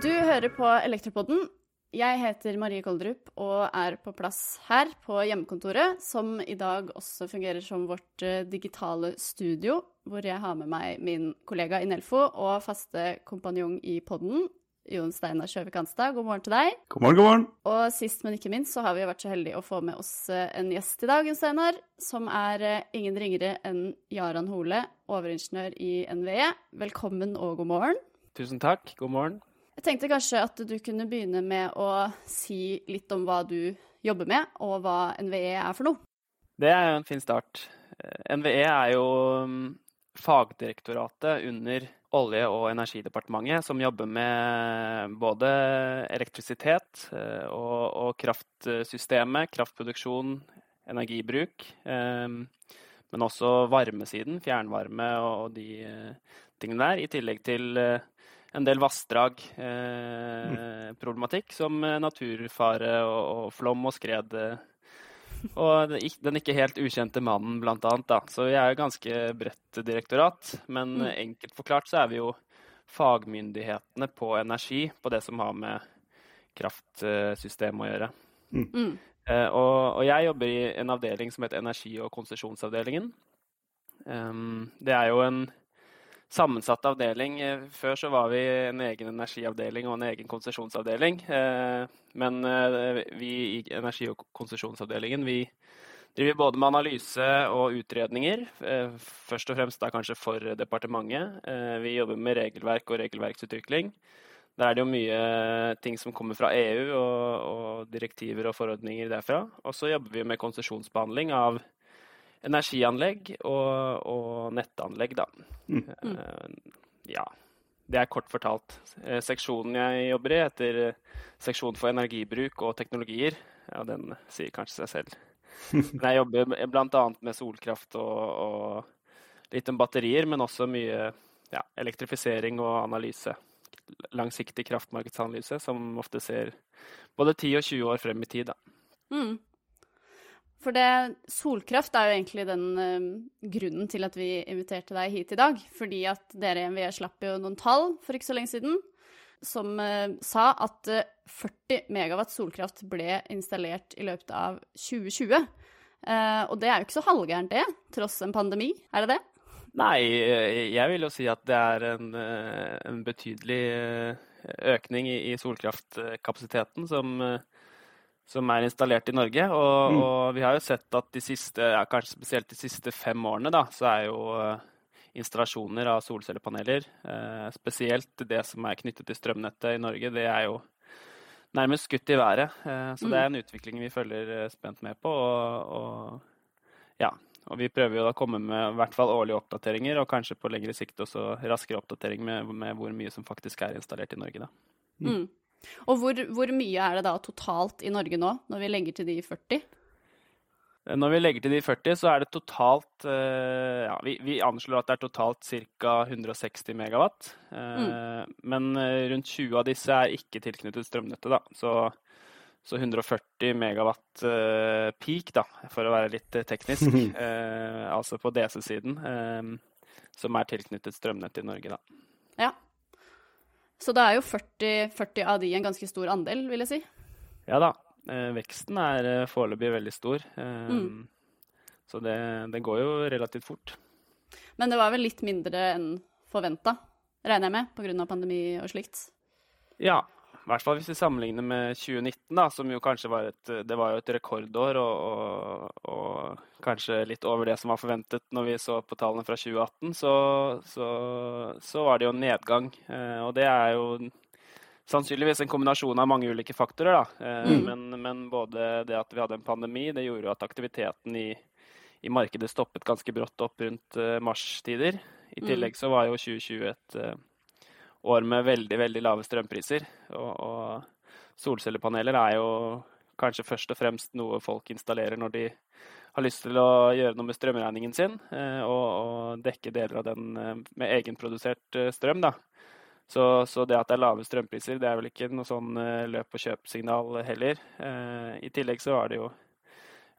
Du hører på Elektropodden. Jeg heter Marie Koldrup og er på plass her på hjemmekontoret, som i dag også fungerer som vårt eh, digitale studio, hvor jeg har med meg min kollega i Nelfo og faste kompanjong i podden, Jon Steinar Sjøvik Hanstad. God morgen til deg. God morgen, god morgen. Og sist, men ikke minst, så har vi vært så heldige å få med oss eh, en gjest i dag, Jon Steinar, som er eh, ingen ringere enn Jaran Hole, overingeniør i NVE. Velkommen og god morgen. Tusen takk. God morgen. Jeg tenkte kanskje at du kunne begynne med å si litt om hva du jobber med, og hva NVE er for noe. Det er jo en fin start. Eh, NVE er jo mm, fagdirektoratet under Olje- og energidepartementet, som jobber med både elektrisitet eh, og, og kraftsystemet, kraftproduksjon, energibruk. eh, Men også varmesiden, fjernvarme og de eh, tingene der. I tillegg til en del vassdrag-problematikk, som eh, naturfare og, og flom og skred. Og den ikke helt ukjente mannen, blant annet. Da. Så vi er jo ganske bredt direktorat. Men Mm. enkelt forklart så er vi jo fagmyndighetene på energi, på det som har med kraftsystem å gjøre. Mm. Eh, og, og jeg jobber i en avdeling som heter energi- og konsesjonsavdelingen. Um, det er jo en sammensatt avdeling. Eh, Før så var vi en egen energiavdeling og en egen konsesjonsavdeling. Eh, men eh, vi i energi- og konsesjonsavdelingen driver både med analyse og utredninger. Først og fremst da kanskje for departementet. Vi jobber med regelverk og regelverksutvikling. Der er det jo mye ting som kommer fra EU, og, og direktiver og forordninger derfra. Og så jobber vi med konsesjonsbehandling av energianlegg og, og nettanlegg, da. Mm. Eh, ja. Det er kort fortalt. Eh, Seksjonen jeg jobber i, heter eh, Seksjon for energibruk og teknologier. Ja, den sier kanskje seg selv. Men jeg jobber bl.a. med solkraft og, og litt om batterier, men også mye ja, elektrifisering og analyse. Langsiktig kraftmarkedsanalyse, som ofte ser både 10 og 20 år frem i tid. Da. Mm. For det, solkraft er jo egentlig den eh, grunnen til at vi inviterte deg hit i dag. Fordi at dere i NVE slapp jo noen tall for ikke så lenge siden som uh, sa at uh, 40 megawatt solkraft ble installert i løpet av 2020. Uh, og det er jo ikke så halvgærent det, tross en pandemi. Er det det? Nei, eh, jeg vil jo si at det er en, eh, en betydelig eh, økning i, i solkraftkapasiteten som, eh, som er installert i Norge. Og, Mm. og vi har jo sett at de siste, ja, kanskje spesielt de siste fem årene, da, så er jo eh, installasjoner av solcellepaneler, eh, spesielt det som er knyttet til strømnettet i Norge, det er jo nærmest skutt i været. Eh, så det er en utvikling vi følger eh, spent med på. Og, og ja, og vi prøver jo da å komme med i hvert fall årlige oppdateringer, og kanskje på lengre sikt også raskere oppdatering med, med hvor mye som faktisk er installert i Norge. da. Mm. Og hvor, hvor mye er det da totalt i Norge nå, når vi legger til de 40? Eh, Når vi legger til de 40, så er det totalt eh, ja, vi, vi anslår at det er totalt ca. 160 megawatt. Mm. Men eh, rundt 20 av disse er ikke tilknyttet strømnettet, da. Så, så 140 megawatt eh, peak, da, for å være litt eh, teknisk. eh, altså på DC-siden, eh, som er tilknyttet strømnettet i Norge, da. Så da er jo 40, 40 av de en ganske stor andel, vil jeg si. Ja da. Eh, veksten er eh, foreløpig veldig stor. Eh, Mm. Så det, det går jo relativt fort. Men det var vel litt mindre enn forventa, regner jeg med, pga. pandemi og slikt. Ja, i hvert fall hvis vi sammenligner med 2019, da, som jo kanskje var et, det var jo et rekordår, og, og, og kanskje litt over det som var forventet når vi så på tallene fra 2018, så, så, så var det jo en nedgang. Eh, og det er jo sannsynligvis en kombinasjon av mange ulike faktorer, da. Eh, Mm. men, men både det at vi hadde en pandemi, det gjorde jo at aktiviteten i, i markedet stoppet ganske brått opp rundt eh, marstider. I Mm. tillegg så var jo 2020 et eh, år med veldig, veldig lave strømpriser. Og, og solcellepaneler er jo kanskje først og fremst noe folk installerer når de har lyst til å gjøre noe med strømregningen sin, eh, og, og dekke deler av den eh, med egenprodusert eh, strøm. da. Så, så det at det er lave strømpriser, det er vel ikke noe sånn løp og kjøp-signal heller. I tillegg så var det jo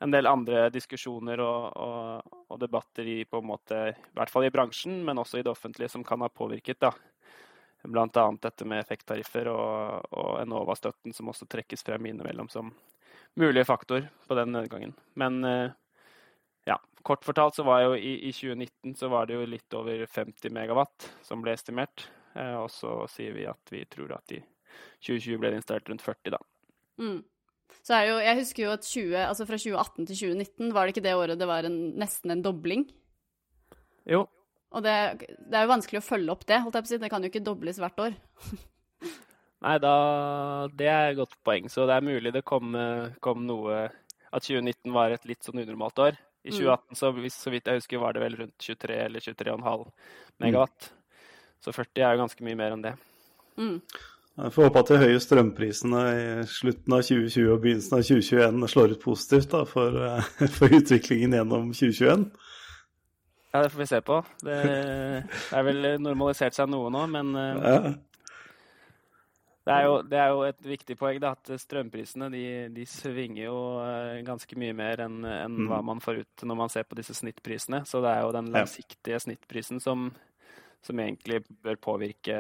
en del andre diskusjoner og, og, og, debatter i på en måte, i hvert fall i bransjen, men også i det offentlige, som kan ha påvirket. da. Bl.a. dette med effekttariffer og, og Enova-støtten, som også trekkes frem innimellom som mulige faktor på den nedgangen. Men eh, ja, kort fortalt så var jo i, i 2019 så var det jo litt over 50 megawatt som ble estimert. Eh, og så sier vi at vi tror at i 2020 ble det installert rundt 40, da. Mm. Så er jo, jeg husker jo at 20, altså fra 2018 til 2019, var det ikke det året det var en, nesten en dobling? Jo. Og det, det, er jo vanskelig å følge opp det, holdt jeg på å si. Det kan jo ikke dobles hvert år. Nei, da Det er et godt poeng. Så det er mulig det kom, kom noe At 2019 var et litt sånn unormalt år. I 2018, mm. så, så vidt jeg husker, var det vel rundt 23 eller 23,5 megawatt. Mm. Så 40 er jo ganske mye mer enn det. Mm. Jeg får håpe at de høye strømprisene i slutten av 2020 og begynnelsen av 2021 slår ut positivt da, for, for, utviklingen gjennom 2021. Ja, det får vi se på. Det er vel normalisert seg noe nå, men eh, ja. det, er jo, det, er jo, et viktig poeng da, at strømprisene de, de svinger jo eh, ganske mye mer enn en mm. hva man får ut når man ser på disse snittprisene. Så det er jo den langsiktige snittprisen som, som egentlig bør påvirke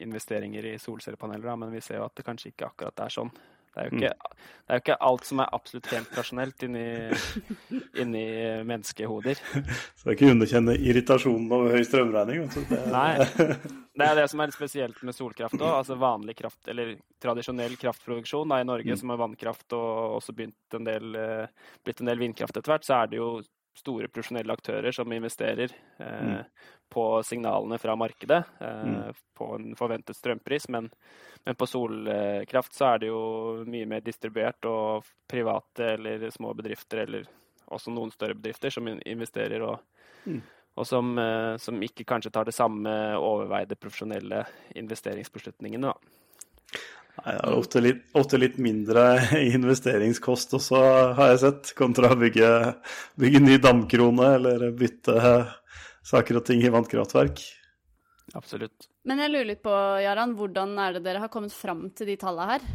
investeringer i solcellepaneler, men vi ser jo at det kanskje ikke akkurat er sånn. Det er jo ikke, mm. det er jo ikke alt som er absolutt helt rasjonelt inni, inni menneskehoder. Så det er ikke underkjenne irritasjonen over høy strømregning? Det... Nei. Det er det som er litt spesielt med solkraft òg. Altså vanlig kraft, eller tradisjonell kraftproduksjon da, i Norge, mm. som har vannkraft og også en del, eh, blitt en del vindkraft etter hvert, så er det jo store profesjonelle aktører som investerer eh, mm. på signalene fra markedet, eh, mm. på en forventet strømpris. Men, men, på solkraft så er det jo mye mer distribuert, og private eller små bedrifter, eller også noen større bedrifter, som investerer og, mm. og som, eh, som, ikke kanskje tar det samme overveide profesjonelle investeringsbeslutningene. da. Nei, det er ofte litt, ofte litt, mindre investeringskost også, har jeg sett, kontra å bygge, bygge ny damkrone eller bytte saker og ting i vannkraftverk. Absolutt. Men jeg lurer litt på, Jaran, hvordan er det dere har kommet fram til de tallene her?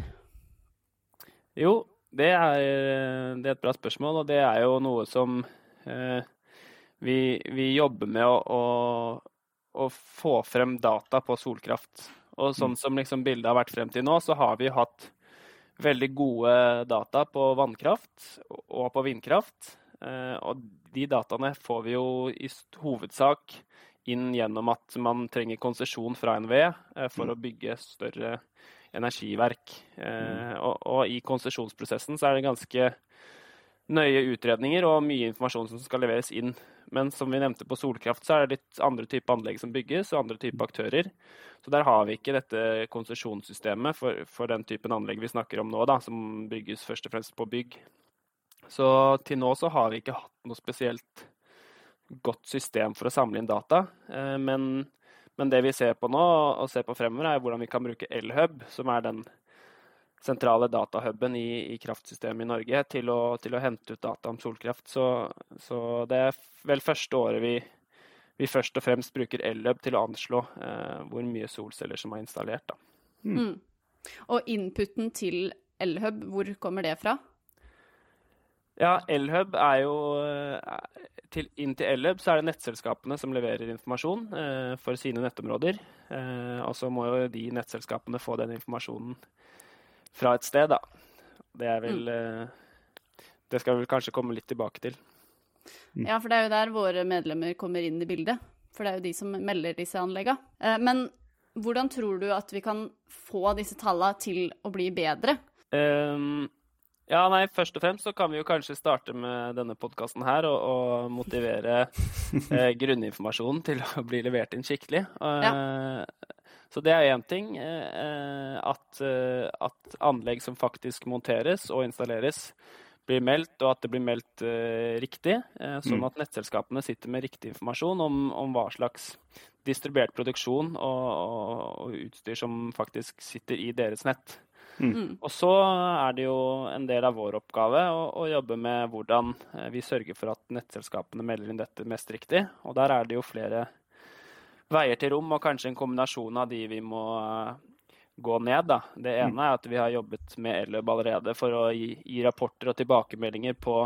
Jo, det er, det er, et bra spørsmål, og det er jo noe som eh, vi, vi, jobber med å, å, å få frem data på solkraft. Og sånn mm. som liksom bildet har vært frem til nå, så har vi hatt veldig gode data på vannkraft og på vindkraft. Eh, og de dataene får vi jo i hovedsak inn gjennom at man trenger konsesjon fra NVE eh, for mm. å bygge større energiverk. Eh, mm. Og, og i konsesjonsprosessen så er det ganske nøye utredninger og mye informasjon som skal leveres inn. Men som vi nevnte på solkraft, så er det litt andre type anlegg som bygges, og andre type aktører. Så der har vi ikke dette konsesjonssystemet for, for, den typen anlegg vi snakker om nå, da, som bygges først og fremst på bygg. Så til nå så har vi ikke hatt noe spesielt godt system for å samle inn data. Eh, men, men det vi ser på nå, og ser på fremover, er hvordan vi kan bruke Elhub, som er den sentrale datahuben i, i, kraftsystemet i Norge til å, til å, hente ut data om solkraft. Så, så det er vel første året vi, vi først og fremst bruker Elløb til å anslå eh, hvor mye solceller som er installert. Mm. Mm. Og inputen til Elhub, hvor kommer det fra? Ja, Elhub er jo eh, til, Inn til Elhub så er det nettselskapene som leverer informasjon eh, for sine nettområder. Eh, og så må jo de nettselskapene få den informasjonen fra et sted, da. Det er vel mm. Det skal vi vel kanskje komme litt tilbake til. Mm. Ja, for det er jo der våre medlemmer kommer inn i bildet. For det er jo de som melder disse anleggene. Eh, men hvordan tror du at vi kan få disse tallene til å bli bedre? Um, ja, nei, først og fremst så kan vi jo kanskje starte med denne podkasten her og, og motivere eh, grunninformasjonen til å bli levert inn skikkelig. Ja. Så det er én ting. Eh, at, eh, at, anlegg som faktisk monteres og installeres, blir meldt, og at det blir meldt eh, riktig. Sånn mm. at nettselskapene sitter med riktig informasjon om, om hva slags distribuert produksjon og, og, og, utstyr som faktisk sitter i deres nett. Mm. mm. Og så er det jo en del av vår oppgave å, å, jobbe med hvordan vi sørger for at nettselskapene melder inn dette mest riktig. Og der er det jo flere veier til rom, og kanskje en kombinasjon av de vi må, gå ned. Da. Det ene er at vi har jobbet med Elløb allerede for å gi, gi rapporter og tilbakemeldinger på,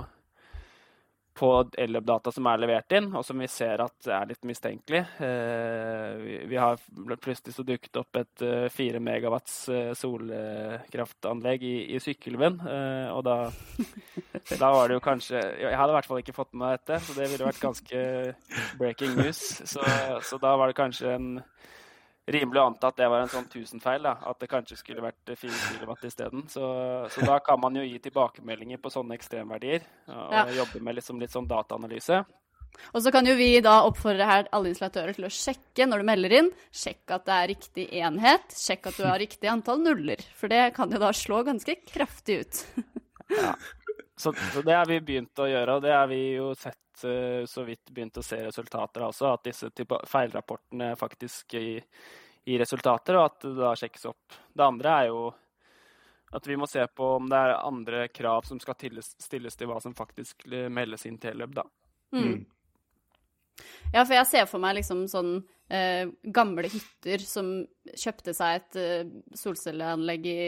på Elløb-data som er levert inn, og som vi ser at er litt mistenkelig. Eh, vi, har plutselig så dukket opp et eh, 4 megawatts eh, solkraftanlegg i, i Sykkylven. Eh, og da, da, var det jo kanskje Jeg hadde i hvert fall ikke fått med meg dette, så det ville vært ganske breaking news. Så, så da var det kanskje en rimelig å anta at det var en sånn tusenfeil. Da. At det kanskje skulle vært 4 kW isteden. Så, så da kan man jo gi tilbakemeldinger på sånne ekstremverdier. Og ja. jobbe med liksom litt sånn dataanalyse. Og så kan jo vi da oppfordre her alle installatører til å sjekke når du melder inn. Sjekk at det er riktig enhet. Sjekk at du har riktig antall nuller. For det kan jo da slå ganske kraftig ut. ja. Så, så, det har vi begynt å gjøre, og det har vi jo sett uh, så vidt begynt å se resultater av også. At disse feilrapportene faktisk gir, gir resultater, og at det da sjekkes opp. Det andre er jo at vi må se på om det er andre krav som skal stilles til hva som faktisk meldes inn til Elub, da. Mm. mm. Ja, for jeg ser for meg liksom sånn eh, gamle hytter som kjøpte seg et eh, solcelleanlegg i,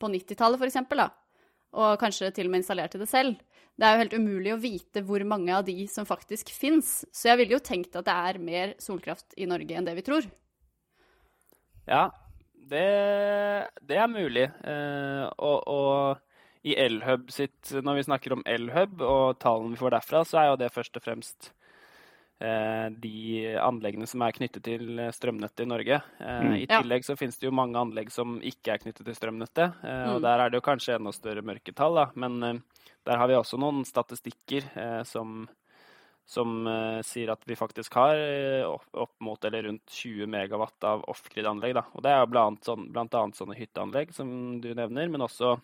på 90-tallet, for eksempel, da og kanskje til og med installerte det selv. Det er jo helt umulig å vite hvor mange av de som faktisk fins. Så jeg ville jo tenkt at det er mer solkraft i Norge enn det vi tror. Ja, det, det er mulig. Eh, og, og i Elhub sitt, når vi snakker om Elhub og tallene vi får derfra, så er jo det først og fremst de anleggene som er knyttet til strømnettet i Norge. Eh, mm. I tillegg så finnes det jo mange anlegg som ikke er knyttet til strømnettet. Eh, og mm. der er det jo kanskje enda større mørketall, da. Men der har vi også noen statistikker som, som sier at vi faktisk har opp mot eller rundt 20 megawatt av off-grid-anlegg. Og det er blant, sånn, blant annet sånne hytteanlegg som du nevner, men også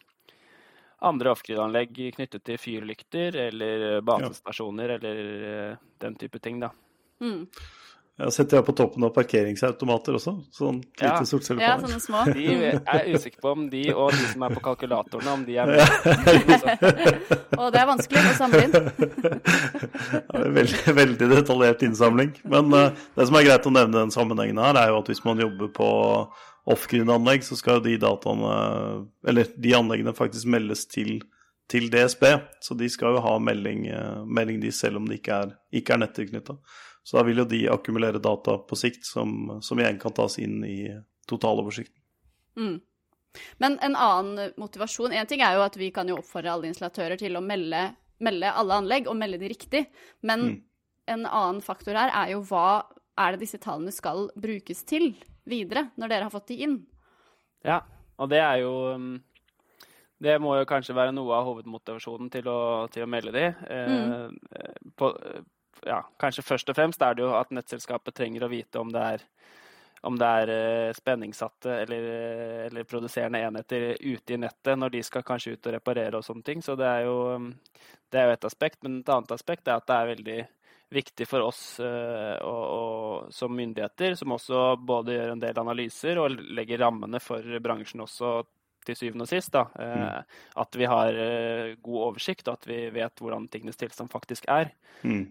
andre off-grid-anlegg knyttet til fyrlykter eller basestasjoner ja. eller eh, den type ting, da. Mm. Jeg setter jeg på toppen av parkeringsautomater også. Sånn lite ja. solcellepanel. Ja, sånne små. De er usikker på om de og de som er på kalkulatorene, om de er med. og det er vanskelig å samle inn. ja, veldig, veldig, detaljert innsamling. Men uh, det som er greit å nevne den sammenhengen her, er jo at hvis man jobber på off-grid-anlegg, så skal de dataene, eller de anleggene faktisk meldes til, til DSB. Så de skal jo ha melding, eh, melding de selv om det ikke er, ikke er nettilknytta. Så da vil jo de akkumulere data på sikt som, som igjen kan tas inn i totaloversikten. Mm. Men en annen motivasjon En ting er jo at vi kan jo oppfordre alle installatører til å melde, melde alle anlegg, og melde de riktig. Men mm. en annen faktor her er jo hva er det disse tallene skal brukes til? videre, når dere har fått de inn. Ja, og det er jo um, Det må jo kanskje være noe av hovedmotivasjonen til å, til å melde de. Eh, mm. På, ja, kanskje først og fremst er det jo at nettselskapet trenger å vite om det er om det er eh, spenningssatte eller, eller, produserende enheter ute i nettet når de skal kanskje ut og reparere og sånne ting. Så det er jo, det er jo et aspekt. Men et annet aspekt er at det er veldig viktig for oss og, og, som myndigheter, som også både gjør en del analyser og legger rammene for bransjen også til syvende og sist. Mm. At vi har uh, god oversikt, og at vi vet hvordan tingenes tilstand faktisk er. Mm.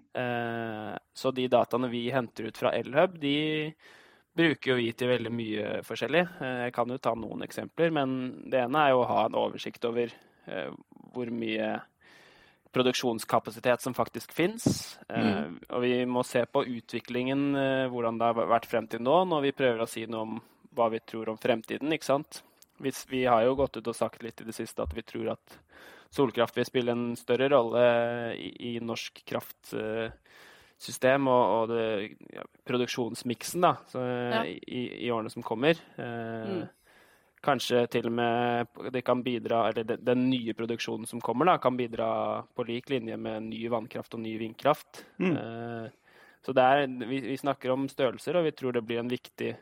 så de dataene vi henter ut fra Elhub, de bruker jo vi til veldig mye forskjellig. Jeg kan jo ta noen eksempler, men det ene er jo å ha en oversikt over hvor mye produksjonskapasitet som faktisk fins. Mm. Eh, og vi må se på utviklingen, eh, hvordan det har vært frem til nå, når vi prøver å si noe om hva vi tror om fremtiden. ikke sant? Vi har jo gått ut og sagt litt i det siste at vi tror at solkraft vil spille en større rolle i, i norsk kraftsystem og, og det, ja, produksjonsmiksen da, så, ja. i, i, årene som kommer. Eh, mm kanskje til og med det kan bidra, eller den nye produksjonen som kommer, da, kan bidra på lik linje med ny vannkraft og ny vindkraft. Mm. Eh, så er, vi, vi, snakker om størrelser, og vi tror det blir en viktig,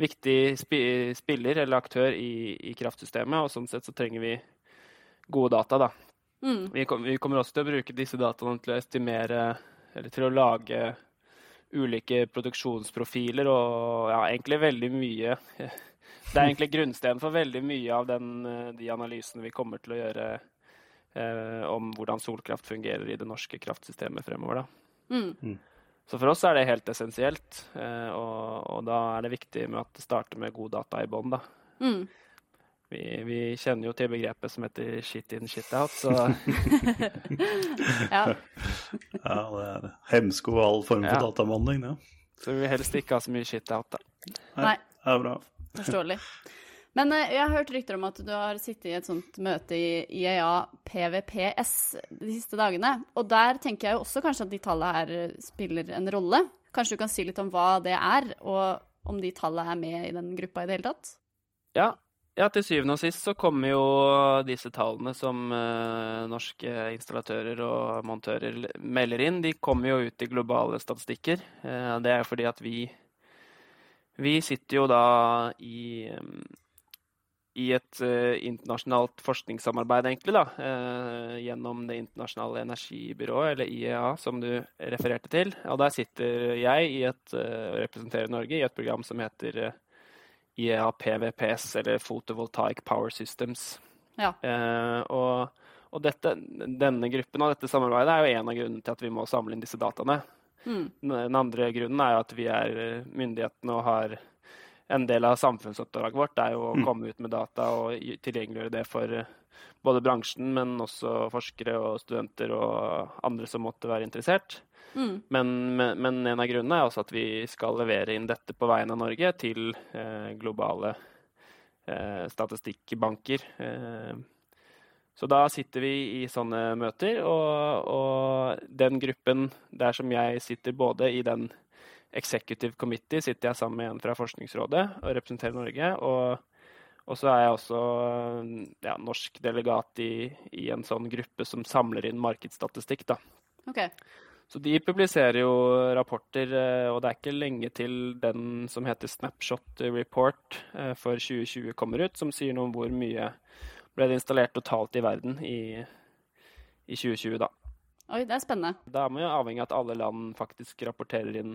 viktig spiller eller aktør i, i, kraftsystemet. Og sånn sett så trenger vi gode data, da. Mm. Vi, vi, kommer også til å bruke disse dataene til å estimere, eller til å lage ulike produksjonsprofiler og ja, egentlig veldig mye det er egentlig grunnsteinen for veldig mye av den, eh, de analysene vi kommer til å gjøre eh, om hvordan solkraft fungerer i det norske kraftsystemet fremover. Mm. mm. Så for oss er det helt essensielt, eh, og, og, da er det viktig med at det starter med god data i bånn. Mm. Vi, vi, kjenner jo til begrepet som heter shit in, shit out, så ja. ja, det er hemsko og all form for ja. databehandling, det. Ja. Så vi vil helst ikke ha så mye shit out, da. Nei. Det er bra. Forståelig. Men uh, jeg har hørt rykter om at du har sittet i et sånt møte i IEA PVPS de siste dagene. Og der tenker jeg jo også kanskje at de tallene her spiller en rolle. Kanskje du kan si litt om hva det er, og om de tallene er med i den gruppa i det hele tatt? Ja, ja, til syvende og sist så kommer jo disse tallene som eh, norske installatører og montører melder inn, de kommer jo ut i globale statistikker. Eh, det er fordi at vi, vi sitter jo da i, i et uh, internasjonalt forskningssamarbeid, egentlig, da. gjennom Det internasjonale energibyrået, eller IEA, som du refererte til. Og der sitter jeg i et, og representerer Norge i et program som heter IEA PVPS, eller Photovoltaic Power Systems. Ja. Eh, og, og dette, denne gruppen og dette samarbeidet er jo en av grunnene til at vi må samle inn disse dataene. Mm. Den andre grunnen er jo at vi er eh, myndighetene og har en del av samfunnsoppdraget vårt er jo å mm. komme ut med data og tilgjengeliggjøre det for eh, både bransjen, men også forskere og studenter og andre som måtte være interessert. Mm. Men, men, men, en av grunnene er også at vi skal levere inn dette på vegne av Norge til eh, globale eh, statistikkbanker. Eh, så da sitter vi i sånne møter, og, og, den gruppen der som jeg sitter både i den executive committee, sitter jeg sammen med en fra Forskningsrådet og representerer Norge. og og så er jeg også ja, norsk delegat i, i, en sånn gruppe som samler inn markedsstatistikk. Da. Okay. Så de publiserer jo rapporter, eh, og det er ikke lenge til den som heter Snapshot Report eh, for 2020 kommer ut, som sier noe om hvor mye ble det installert totalt i verden i, i 2020, da. Oi, det er spennende. Da er man jo avhengig av at alle land faktisk rapporterer inn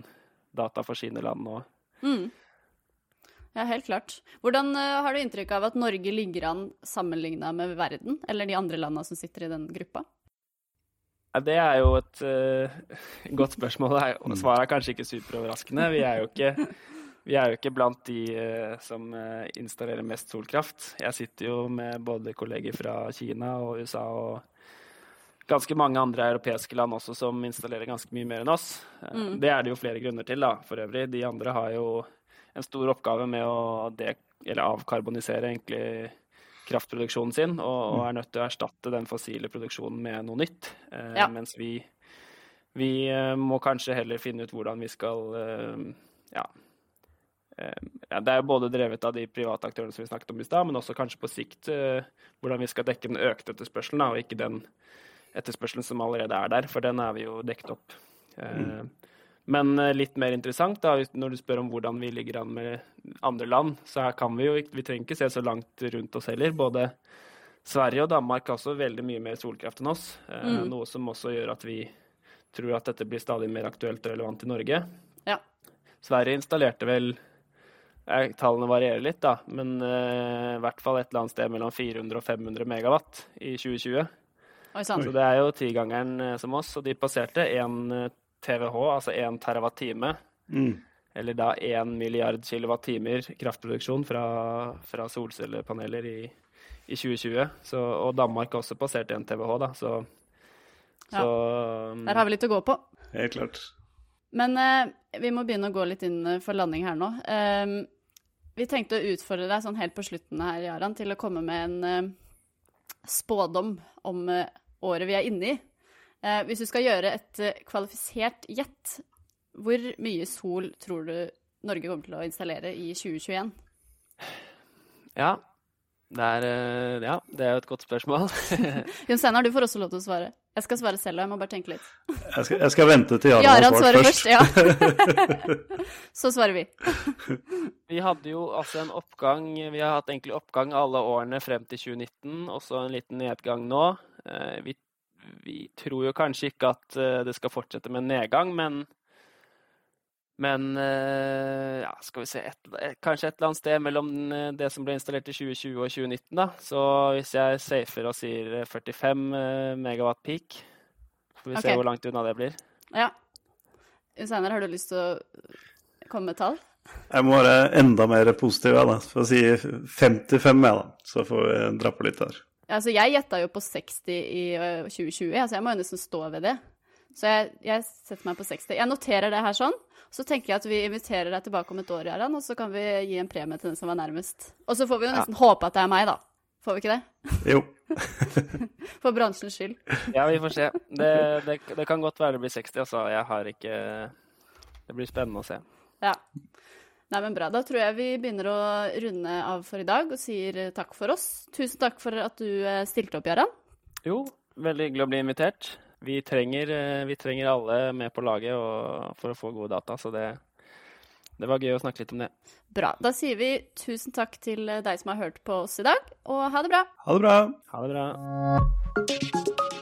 data for sine land nå. Mm. Ja, helt klart. Hvordan uh, har du inntrykk av at Norge ligger an sammenligna med verden, eller de andre landene som sitter i den gruppa? Det er jo et uh, godt spørsmål. Mm. Svaret er kanskje ikke superoverraskende. Vi er jo ikke, vi er jo ikke blant de uh, som installerer mest solkraft. Jeg sitter jo med både kolleger fra Kina og USA og ganske mange andre europeiske land også som installerer ganske mye mer enn oss. Mm. Det er det jo flere grunner til, da, for øvrig. De andre har jo en stor oppgave med å avkarbonisere egentlig kraftproduksjonen sin og, og, er nødt til å erstatte den fossile produksjonen med noe nytt. Eh, ja. Mens vi, vi eh, må kanskje heller finne ut hvordan vi skal eh, ja, eh, ja, Det er jo både drevet av de private aktørene som vi snakket om i stad, men også kanskje på sikt eh, hvordan vi skal dekke den økte etterspørselen, og ikke den etterspørselen som allerede er der, for den er vi jo dekket opp. Mm. Men eh, litt mer interessant, da, når du spør om hvordan vi ligger an med andre land, så her kan vi jo Vi trenger ikke se så langt rundt oss heller. Både Sverige og Danmark har også veldig mye mer solkraft enn oss. Eh, mm. Noe som også gjør at vi tror at dette blir stadig mer aktuelt og relevant i Norge. Ja. Sverige installerte vel eh, Tallene varierer litt, da, men uh, i hvert fall et eller annet sted mellom 400 og 500 megawatt i 2020. Oi, så det er jo tigangeren som oss, og de passerte 1 TWh, altså 1 TWh. Mm. Eller da 1 milliard kilowattimer kraftproduksjon fra, fra solcellepaneler i, i 2020. Så, og Danmark har også passert 1 TWh, da, så, ja. så um, Der har vi litt å gå på. Helt klart. Men eh, vi må begynne å gå litt inn eh, for landing her nå. Eh, vi tenkte å utfordre deg sånn helt på slutten her, Jaran, til å komme med en eh, spådom om eh, året vi er inne i. Eh, hvis du skal gjøre et eh, kvalifisert gjett, hvor mye sol tror du Norge kommer til å installere i 2021? Ja, det er, eh, ja, det er et godt spørsmål. Jon Steinar, du får også lov til å svare. Jeg skal svare selv, og jeg må bare tenke litt. Jeg skal, jeg skal vente til Jarand har svart først. først ja. Så svarer vi. vi hadde jo altså en oppgang Vi har hatt egentlig oppgang alle årene frem til 2019, og så en liten nedgang nå. Vi vi tror jo kanskje ikke at eh, det skal fortsette med nedgang, men men eh, ja, skal vi se et, Kanskje et eller annet sted mellom eh, det som ble installert i 2020 og 2019. da. Så hvis jeg safer og sier 45 megawatt peak, får vi okay. se hvor langt unna det blir. Ja. Senere, har du lyst til å komme med tall? Jeg må være enda mer positiv, jeg, da. For å si 55, jeg, da. Så får vi dra på litt der. Altså, jeg gjetta jo på 60 i 2020, altså jeg må jo nesten stå ved det. Så jeg, jeg setter meg på 60. Jeg noterer det her sånn. Så tenker jeg at vi inviterer deg tilbake om et år, Jarand, og så kan vi gi en premie til den som var nærmest. Og så får vi jo nesten håpe at det er meg, da. Får vi ikke det? Jo. For bransjens skyld. Ja, vi får se. Det, det, det kan godt være det blir 60, altså. Jeg har ikke Det blir spennende å se. Ja. Nei, men bra. Da tror jeg vi begynner å runde av for i dag og sier eh, takk for oss. Tusen takk for at du eh, stilte opp, Jarand. Jo, veldig hyggelig å bli invitert. Vi trenger, eh, vi trenger alle med på laget og, for å få gode data, så det, det var gøy å snakke litt om det. Bra. Da sier vi tusen takk til deg som har hørt på oss i dag, og ha det bra. Ha det bra. Ha det bra.